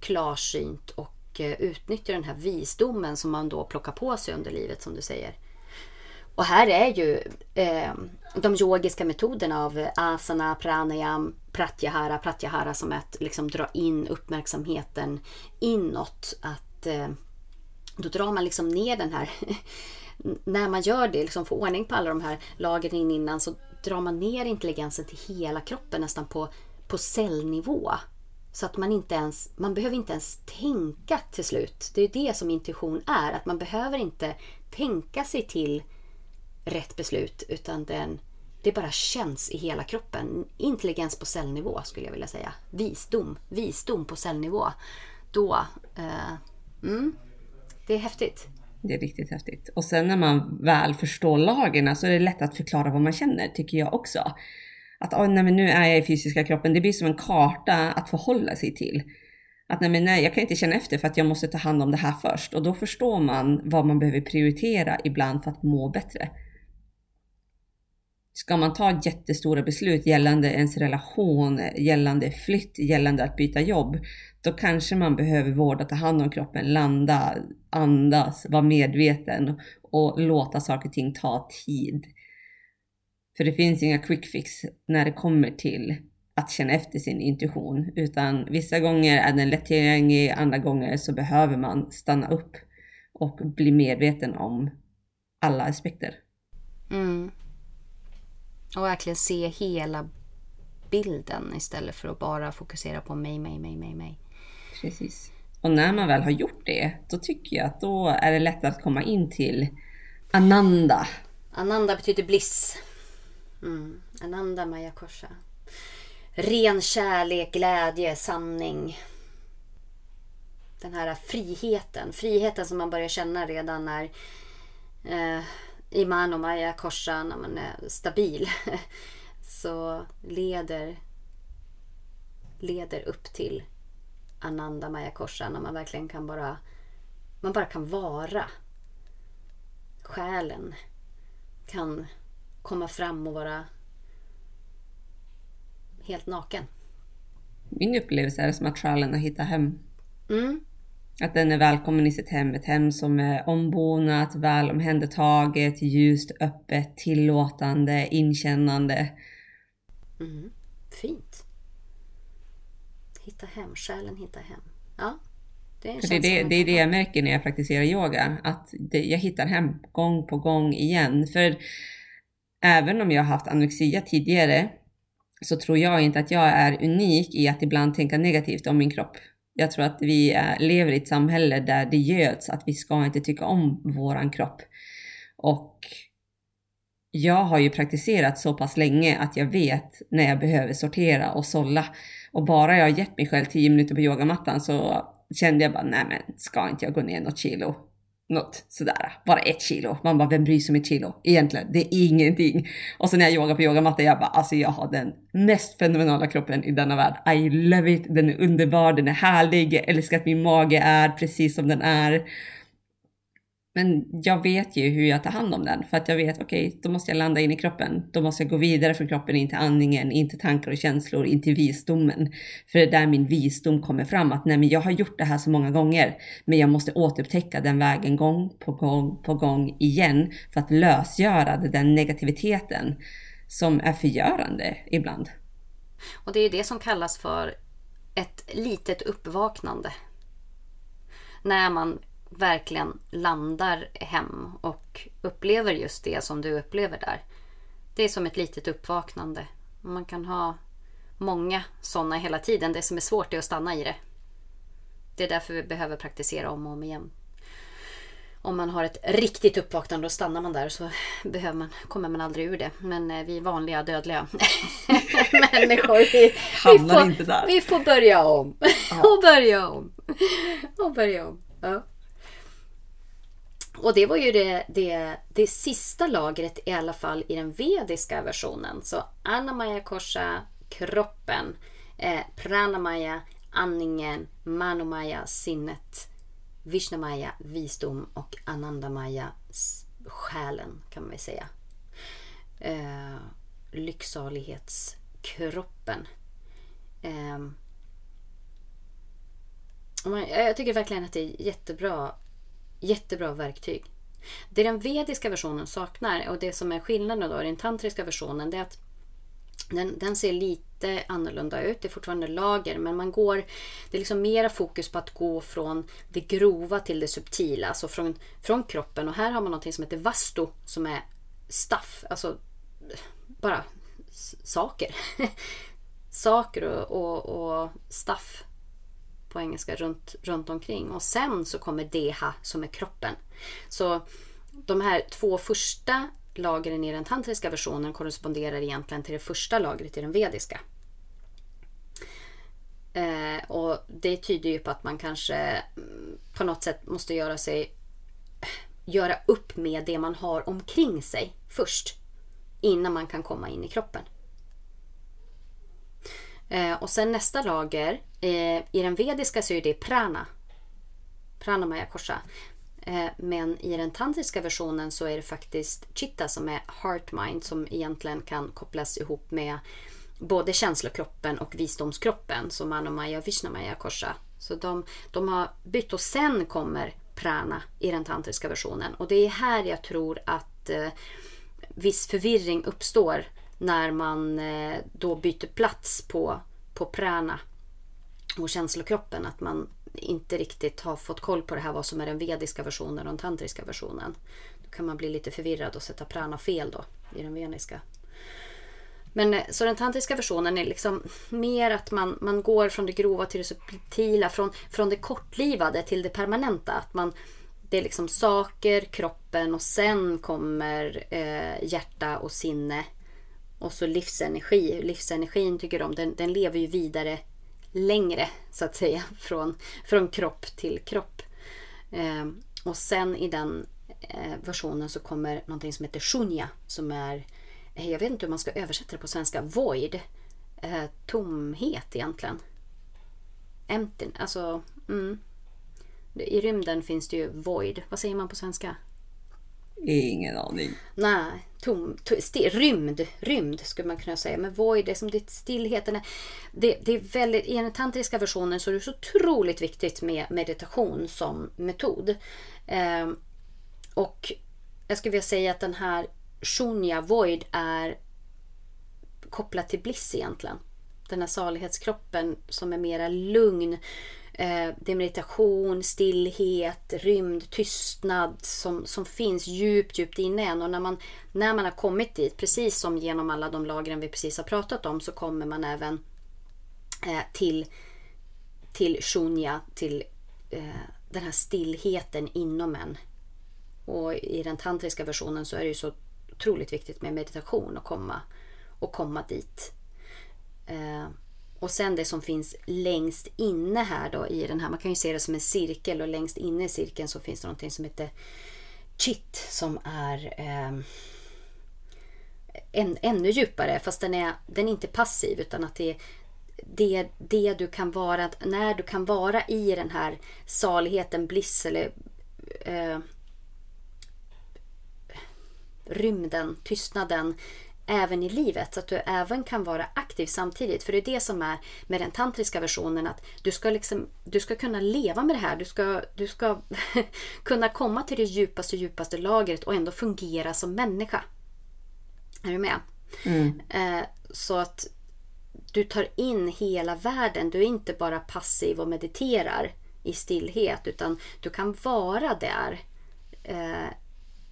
klarsynt och eh, utnyttja den här visdomen som man då plockar på sig under livet som du säger. Och här är ju eh, de yogiska metoderna av asana, pranayam, pratyahara, pratyahara som är att liksom dra in uppmärksamheten inåt. Att eh, Då drar man liksom ner den här [LAUGHS] när man gör det, liksom får ordning på alla de här lagren in innan så drar man ner intelligensen till hela kroppen nästan på, på cellnivå. Så att man inte ens, man behöver inte ens tänka till slut. Det är det som intuition är, att man behöver inte tänka sig till rätt beslut utan den, det bara känns i hela kroppen. Intelligens på cellnivå skulle jag vilja säga. Visdom, visdom på cellnivå. Då, eh, mm, det är häftigt. Det är riktigt häftigt. Och sen när man väl förstår lagen så är det lätt att förklara vad man känner, tycker jag också. Att oh, nej, men nu är jag i fysiska kroppen, det blir som en karta att förhålla sig till. Att nej, men nej, jag kan inte känna efter för att jag måste ta hand om det här först. Och då förstår man vad man behöver prioritera ibland för att må bättre. Ska man ta jättestora beslut gällande ens relation, gällande flytt, gällande att byta jobb, då kanske man behöver vårda, ta hand om kroppen, landa, andas, vara medveten och låta saker och ting ta tid. För det finns inga quick fix när det kommer till att känna efter sin intuition, utan vissa gånger är den lättillgänglig, andra gånger så behöver man stanna upp och bli medveten om alla aspekter. Mm. Och verkligen se hela bilden istället för att bara fokusera på mig, mig, mig, mig, mig. Precis. Och när man väl har gjort det, då tycker jag att då är det lättare att komma in till Ananda. Ananda betyder bliss. Mm. Ananda Maya Korsa. Ren kärlek, glädje, sanning. Den här friheten. Friheten som man börjar känna redan när eh, Iman och Maya Korsa, när man är stabil. [LAUGHS] Så leder, leder upp till Ananda Maya Korsa när man verkligen kan bara man bara kan vara. Själen kan komma fram och vara helt naken. Min upplevelse är som att själen har hittat hem. Mm. Att den är välkommen i sitt hem, ett hem som är ombonat, väl omhändertaget, ljust, öppet, tillåtande, inkännande. Mm. Fint. Hitta hem, själen hitta hem. Ja, det är, det, det, det, är det jag märker när jag praktiserar yoga, att det, jag hittar hem gång på gång igen. För även om jag har haft anorexia tidigare så tror jag inte att jag är unik i att ibland tänka negativt om min kropp. Jag tror att vi eh, lever i ett samhälle där det göds att vi ska inte tycka om våran kropp. Och jag har ju praktiserat så pass länge att jag vet när jag behöver sortera och sålla. Och bara jag har gett mig själv 10 minuter på yogamattan så kände jag bara, nej men ska inte jag gå ner något kilo? Något sådär, bara ett kilo. Man bara, vem bryr sig om ett kilo? Egentligen, det är ingenting. Och sen när jag yogar på yogamatta, jag bara, alltså jag har den mest fenomenala kroppen i denna värld. I love it, den är underbar, den är härlig, jag älskar att min mage är precis som den är. Men jag vet ju hur jag tar hand om den för att jag vet okej, okay, då måste jag landa in i kroppen. Då måste jag gå vidare från kroppen in till andningen, in till tankar och känslor, in till visdomen. För det är där min visdom kommer fram att nej, men jag har gjort det här så många gånger, men jag måste återupptäcka den vägen gång på gång på gång igen för att lösgöra den negativiteten som är förgörande ibland. Och det är det som kallas för ett litet uppvaknande. När man verkligen landar hem och upplever just det som du upplever där. Det är som ett litet uppvaknande. Man kan ha många sådana hela tiden. Det som är svårt är att stanna i det. Det är därför vi behöver praktisera om och om igen. Om man har ett riktigt uppvaknande då stannar man där så behöver man, kommer man aldrig ur det. Men eh, vi vanliga dödliga [LAUGHS] människor, vi, vi, får, vi får börja om. [LAUGHS] Och börja om. och börja om. Ja. Och det var ju det, det, det sista lagret i alla fall i den vediska versionen. Så Anamaya Kosha, kroppen, eh, Pranamaya, andningen, Manomaya, sinnet, Vishnamaya, visdom och Anandamaya, själen kan man väl säga. Eh, lycksalighetskroppen. Ehm, eh, Jag tycker verkligen att det är jättebra, jättebra verktyg. Det den vediska versionen saknar och det som är skillnaden då i den tantriska versionen det är att den, den, ser lite annorlunda ut. Det är fortfarande lager men man går... Det är liksom mera fokus på att gå från det grova till det subtila. Alltså från, från kroppen. Och här har man något som heter vastu som är staff. Alltså bara saker. [LAUGHS] saker och, och, och staff på engelska runt, runt omkring. Och sen så kommer deha som är kroppen. Så de här två första lagren i den tantriska versionen korresponderar egentligen till det första lagret i den vediska. Eh, och det tyder ju på att man kanske mm, på något sätt måste göra sig göra upp med det man har omkring sig först. Innan man kan komma in i kroppen. Eh, och sen nästa lager, eh, i den vediska så är det prana. Pranamaya korsa. Eh, men i den tantriska versionen så är det faktiskt chitta som är heart mind som egentligen kan kopplas ihop med både känslokroppen och visdomskroppen som Manomaya och Vishnamaya korsa. Så de, de har bytt och sen kommer prana i den tantriska versionen. Och det är här jag tror att eh, viss förvirring uppstår när man eh, då byter plats på, på prana och känslokroppen. Att man inte riktigt har fått koll på det här vad som är den vediska versionen och den tantriska versionen. Då kan man bli lite förvirrad och sätta prana fel då i den vediska. Men eh, så den tantriska versionen är liksom mer att man, man går från det grova till det subtila, från, från det kortlivade till det permanenta. Att man, det är liksom saker, kroppen och sen kommer eh, hjärta och sinne. Och så livsenergi. Livsenergin tycker de, den, den lever ju vidare längre så att säga [LAUGHS] från, från kropp till kropp. Eh, och sen i den eh, versionen så kommer någonting som heter shunya som är, eh, jag vet inte hur man ska översätta det på svenska, void. Eh, tomhet egentligen. Empty, alltså mm. I rymden finns det ju void. Vad säger man på svenska? Ingen aning. Nej, tom, tom, sti, rymd, rymd skulle man kunna säga. Men void, det är som det stillheten. Det, det är väldigt, I den tantriska versionen så är det så otroligt viktigt med meditation som metod. Eh, och jag skulle vilja säga att den här shunya, void, är kopplad till bliss egentligen. Den här salighetskroppen som är mera lugn Eh, det är meditation, stillhet, rymd, tystnad som, som finns djupt, djupt inne en. Och när man, när man har kommit dit, precis som genom alla de lagren vi precis har pratat om, så kommer man även eh, till, till shunya, till eh, den här stillheten inom en. Och i den tantriska versionen så är det ju så otroligt viktigt med meditation och komma, och komma dit. Eh, och sen det som finns längst inne här då i den här, man kan ju se det som en cirkel och längst inne i cirkeln så finns det någonting som heter chit som är eh, än, ännu djupare fast den är, den är inte passiv utan att det är det, det du kan vara, när du kan vara i den här saligheten, bliss eller eh, rymden, tystnaden även i livet. Så att du även kan vara aktiv samtidigt. För det är det som är med den tantriska versionen. Att du ska, liksom, du ska kunna leva med det här. Du ska, du ska [LAUGHS] kunna komma till det djupaste, djupaste lagret och ändå fungera som människa. Är du med? Mm. Eh, så att du tar in hela världen. Du är inte bara passiv och mediterar i stillhet. Utan du kan vara där eh,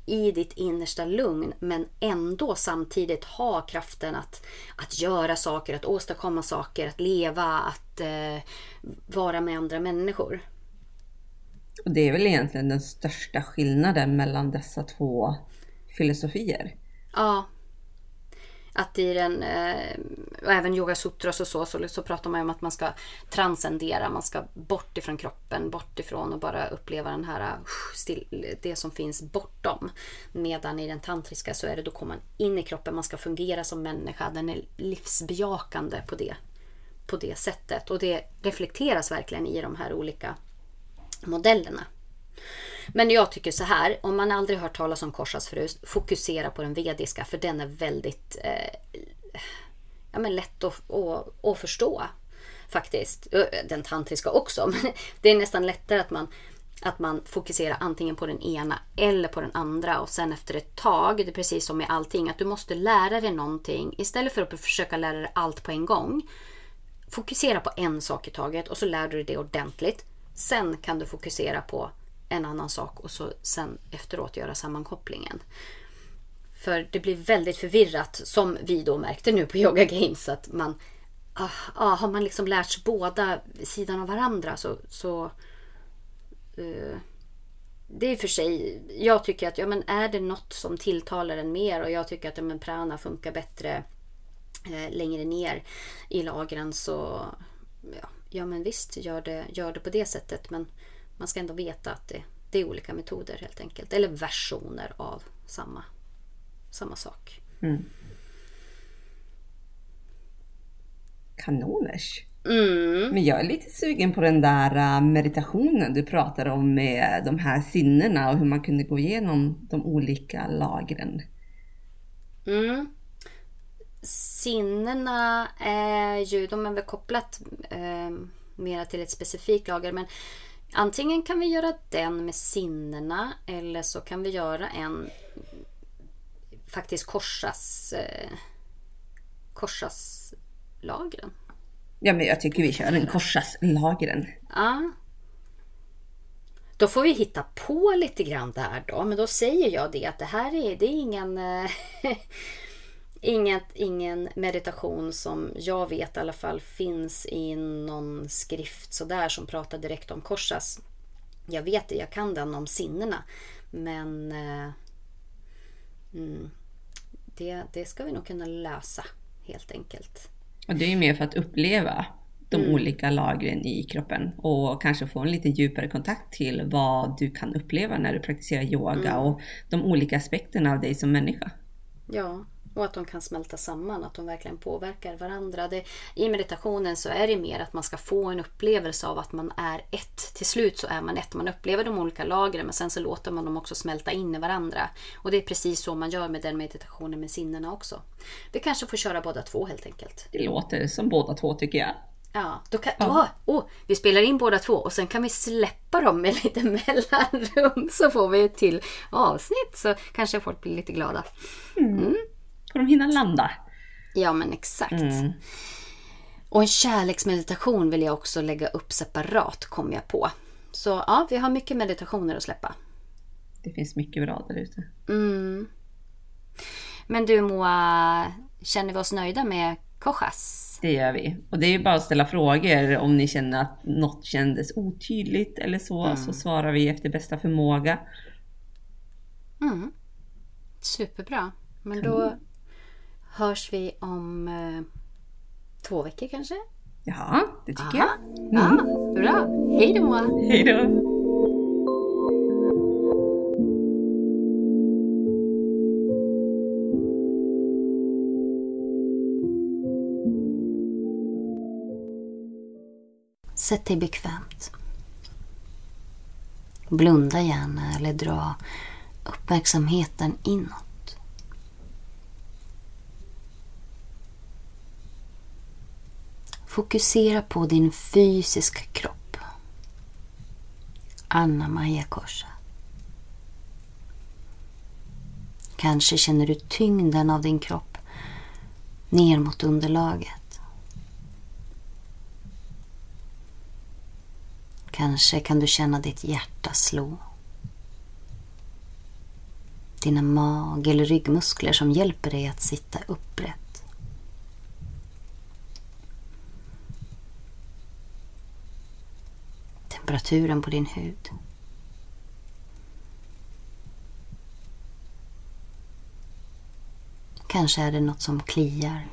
i ditt innersta lugn men ändå samtidigt ha kraften att, att göra saker, att åstadkomma saker, att leva, att eh, vara med andra människor. Och Det är väl egentligen den största skillnaden mellan dessa två filosofier. Ja, att i den, eh, och även yoga sutras och så, så, så pratar man om att man ska transcendera, man ska bort ifrån kroppen, bort ifrån och bara uppleva den här, eh, still, det som finns bortom. Medan i den tantriska så är det då kommer man in i kroppen, man ska fungera som människa, den är livsbejakande på det, på det sättet. Och det reflekteras verkligen i de här olika modellerna. Men jag tycker så här, om man aldrig hört talas om korshalsfrus, fokusera på den vediska för den är väldigt eh, ja, men lätt att, att, att förstå. faktiskt. Eh, den tantriska också. [LAUGHS] Men det är nästan lättare att man, att man fokuserar antingen på den ena eller på den andra. Och sen efter ett tag, det är precis som med allting, att du måste lära dig någonting. Istället för att försöka lära dig allt på en gång. Fokusera på en sak i taget och så lär du dig det ordentligt. Sen kan du fokusera på en annan sak och så sen efteråt göra sammankopplingen. För det blir väldigt förvirrat som vi då märkte nu på Yoga Games att man ah, ah, har man liksom lärt sig båda sidan av varandra så, så uh, det är för sig, jag tycker att ja, men är det något som tilltalar en mer och jag tycker att ja, men prana funkar bättre eh, längre ner i lagren så ja, ja men visst gör det, gör det på det sättet men man ska ändå veta att det, det är olika metoder helt enkelt eller versioner av samma, samma sak. Mm. kanoners. Mm. Men jag är lite sugen på den där äh, meditationen du pratar om med de här sinnena och hur man kunde gå igenom de olika lagren. Mm. Sinnena är ju, de är väl kopplat eh, mera till ett specifikt lager men antingen kan vi göra den med sinnena eller så kan vi göra en faktiskt korsas eh, korsas lagren. Ja, men jag tycker vi kör en korsas-lagren. Ja. Då får vi hitta på lite grann där då. Men då säger jag det att det här är, det är ingen, eh, [LAUGHS] inget, ingen meditation som jag vet i alla fall finns i någon skrift sådär som pratar direkt om korsas. Jag vet det, jag kan den om sinnena. Men eh, mm, det, det ska vi nog kunna lösa helt enkelt. Och det är ju mer för att uppleva de mm. olika lagren i kroppen och kanske få en lite djupare kontakt till vad du kan uppleva när du praktiserar yoga mm. och de olika aspekterna av dig som människa. Ja, och att de kan smälta samman, att de verkligen påverkar varandra. Det, I meditationen så är det mer att man ska få en upplevelse av att man är ett. Till slut så är man ett. Man upplever de olika lagren men sen så låter man dem också smälta in i varandra. Och det är precis så man gör med den meditationen med sinnena också. Vi kanske får köra båda två helt enkelt. Det låter som båda två tycker jag. Ja, då kan, ja. Oh, oh, vi spelar in båda två och sen kan vi släppa dem med [LAUGHS] lite mellanrum så får vi ett till avsnitt så kanske folk blir lite glada. Mm. Mm får de hinna landa. Ja men exakt. Mm. Och en kärleksmeditation vill jag också lägga upp separat kom jag på. Så ja, vi har mycket meditationer att släppa. Det finns mycket bra där ute. Mm. Men du Moa, känner vi oss nöjda med Kochas? Det gör vi. Och det är ju bara att ställa frågor om ni känner att något kändes otydligt eller så, mm. så svarar vi efter bästa förmåga. Mm. Superbra. Men då hörs vi om eh, två veckor kanske? Ja, det tycker Aha. jag. Mm. Ja, bra. Hej då! Hej då! Sätt dig bekvämt. Blunda gärna eller dra uppmärksamheten inåt. Fokusera på din fysiska kropp. Anna Maja Korsa. Kanske känner du tyngden av din kropp ner mot underlaget. Kanske kan du känna ditt hjärta slå. Dina mag eller ryggmuskler som hjälper dig att sitta upprätt. Temperaturen på din hud. Kanske är det något som kliar,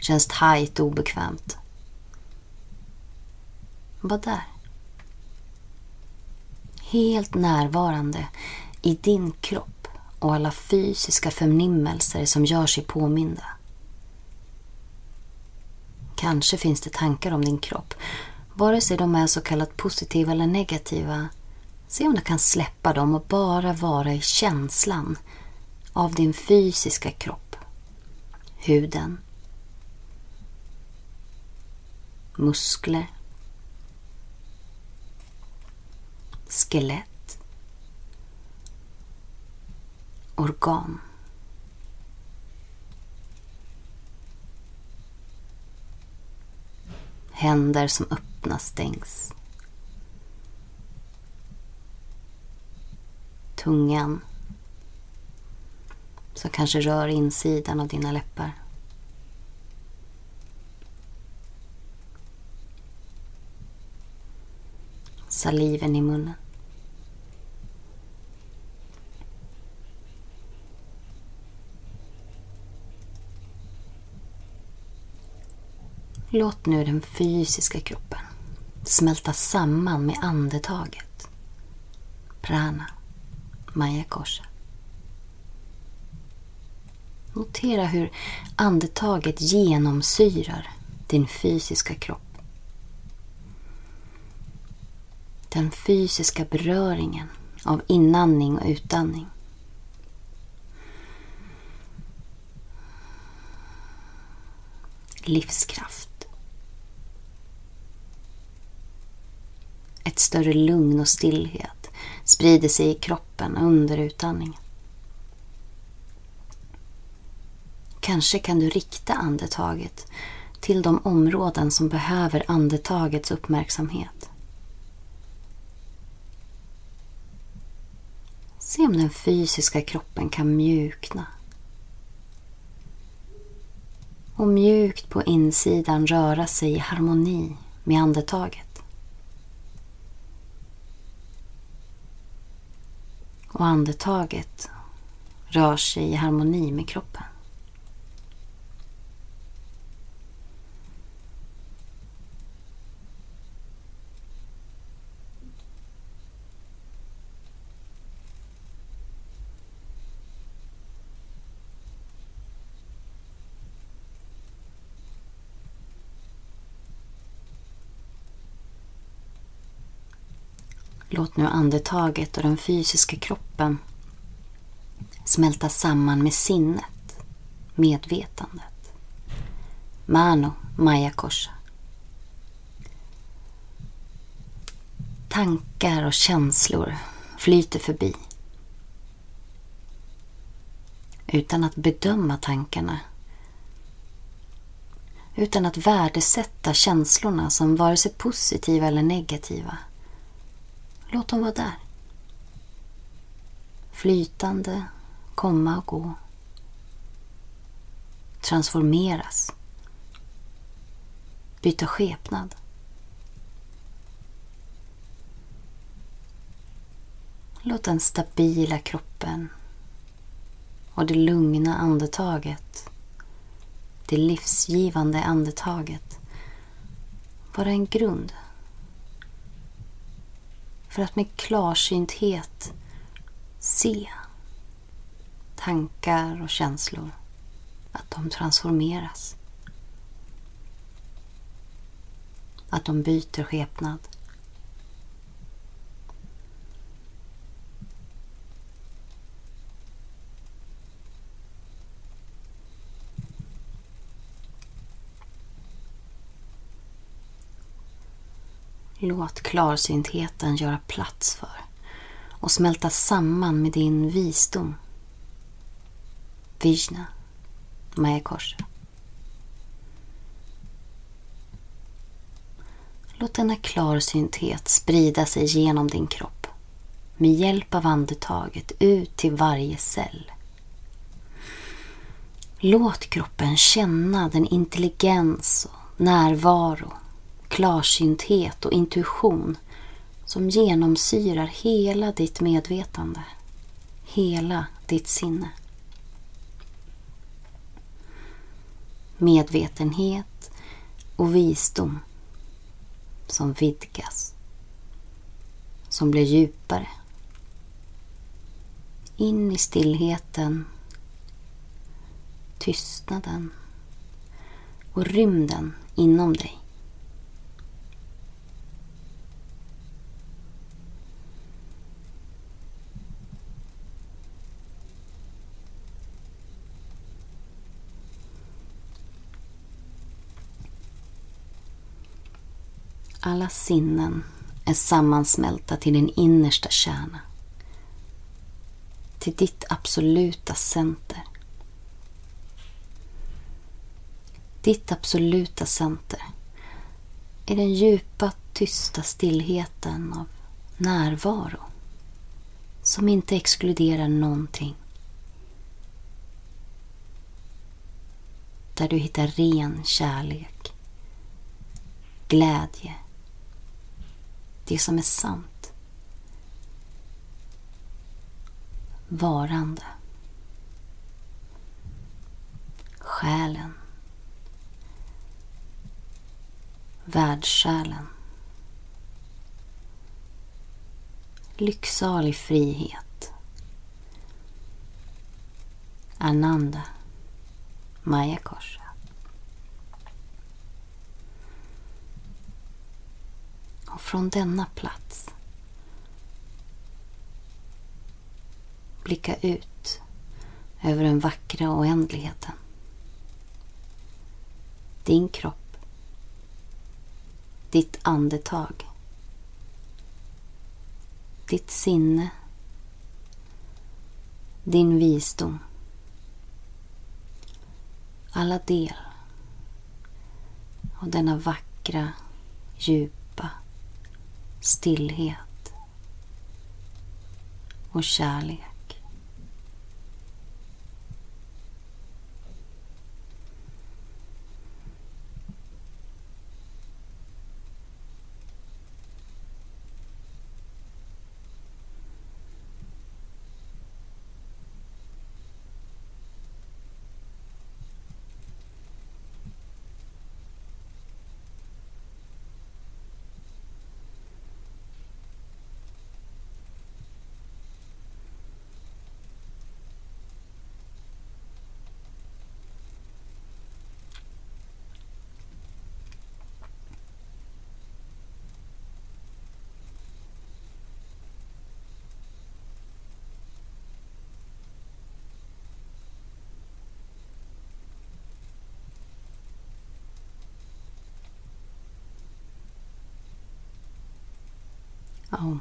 känns tajt och obekvämt. Var där. Helt närvarande i din kropp och alla fysiska förnimmelser som gör sig påminda. Kanske finns det tankar om din kropp vare sig de är så kallat positiva eller negativa, se om du kan släppa dem och bara vara i känslan av din fysiska kropp. Huden. muskler, skelett, organ. Händer som öppnas, stängs. Tungan som kanske rör insidan av dina läppar. Saliven i munnen. Låt nu den fysiska kroppen smälta samman med andetaget. Prana, Maya Korsa. Notera hur andetaget genomsyrar din fysiska kropp. Den fysiska beröringen av inandning och utandning. Livskraft. Ett större lugn och stillhet sprider sig i kroppen under utandningen. Kanske kan du rikta andetaget till de områden som behöver andetagets uppmärksamhet. Se om den fysiska kroppen kan mjukna. Och mjukt på insidan röra sig i harmoni med andetaget. Och andetaget rör sig i harmoni med kroppen. Låt nu andetaget och den fysiska kroppen smälta samman med sinnet, medvetandet. Mano Maya Korsa. Tankar och känslor flyter förbi. Utan att bedöma tankarna. Utan att värdesätta känslorna som vare sig positiva eller negativa. Låt dem vara där. Flytande, komma och gå. Transformeras. Byta skepnad. Låt den stabila kroppen och det lugna andetaget, det livsgivande andetaget vara en grund för att med klarsynthet se tankar och känslor, att de transformeras. Att de byter skepnad. Låt klarsyntheten göra plats för och smälta samman med din visdom. Vishna, Maya Korsa. Låt denna klarsynthet sprida sig genom din kropp med hjälp av andetaget ut till varje cell. Låt kroppen känna den intelligens och närvaro klarsynthet och intuition som genomsyrar hela ditt medvetande, hela ditt sinne. Medvetenhet och visdom som vidgas, som blir djupare. In i stillheten, tystnaden och rymden inom dig. Alla sinnen är sammansmälta till din innersta kärna. Till ditt absoluta center. Ditt absoluta center är den djupa, tysta stillheten av närvaro som inte exkluderar någonting. Där du hittar ren kärlek, glädje, det som är sant. Varande. Själen. Världssjälen. Lycksalig frihet. Ananda. Maya Korsa. Och från denna plats blicka ut över den vackra oändligheten. Din kropp. Ditt andetag. Ditt sinne. Din visdom. Alla del av denna vackra, djupa stillhet och kärlek. Aum.